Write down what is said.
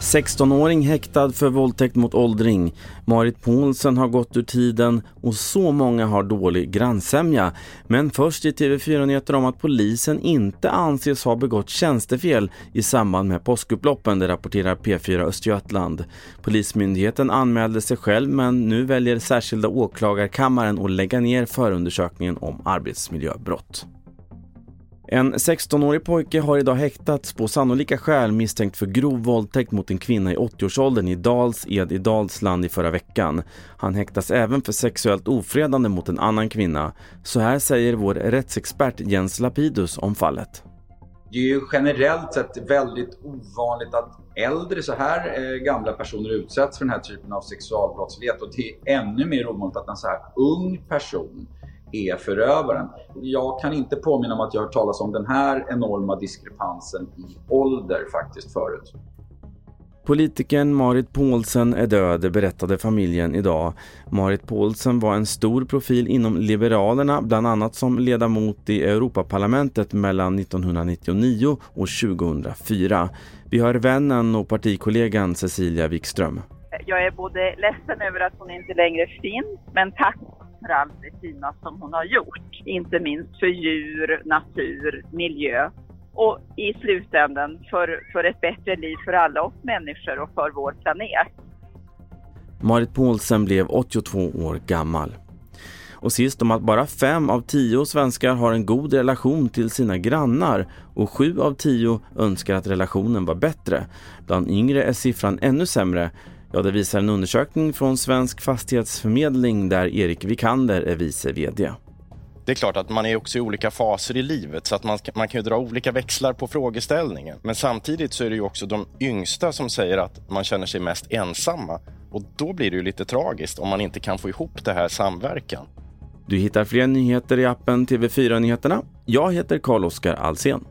–16-åring häktad för våldtäkt mot åldring. Marit Paulsen har gått ur tiden och så många har dålig grannsämja. Men först i TV4-nyheter om att polisen inte anses ha begått tjänstefel i samband med påskupploppen, det rapporterar P4 Östergötland. Polismyndigheten anmälde sig själv men nu väljer särskilda åklagarkammaren att lägga ner förundersökningen om arbetsmiljöbrott. En 16-årig pojke har idag häktats på sannolika skäl misstänkt för grov våldtäkt mot en kvinna i 80-årsåldern i Dals Ed i Dalsland i förra veckan. Han häktas även för sexuellt ofredande mot en annan kvinna. Så här säger vår rättsexpert Jens Lapidus om fallet. Det är ju generellt sett väldigt ovanligt att äldre så här eh, gamla personer utsätts för den här typen av sexualbrottslighet och det är ännu mer ovanligt att en så här ung person är förövaren. Jag kan inte påminna om att jag har hört talas om den här enorma diskrepansen i ålder faktiskt förut. Politikern Marit Paulsen är död, berättade familjen idag. Marit Paulsen var en stor profil inom Liberalerna, bland annat som ledamot i Europaparlamentet mellan 1999 och 2004. Vi har vännen och partikollegan Cecilia Wikström. Jag är både ledsen över att hon inte längre finns, men tack allt det fina som hon har gjort. Inte minst för djur, natur, miljö och i slutändan för, för ett bättre liv för alla oss människor och för vår planet. Marit Paulsen blev 82 år gammal. Och sist om att bara fem av tio svenskar har en god relation till sina grannar och sju av tio önskar att relationen var bättre. Bland yngre är siffran ännu sämre Ja, det visar en undersökning från Svensk Fastighetsförmedling där Erik Vikander är vice VD. Det är klart att man är också i olika faser i livet så att man, man kan dra olika växlar på frågeställningen. Men samtidigt så är det ju också de yngsta som säger att man känner sig mest ensamma. Och då blir det ju lite tragiskt om man inte kan få ihop det här samverkan. Du hittar fler nyheter i appen TV4 Nyheterna. Jag heter Carl-Oskar Alsen.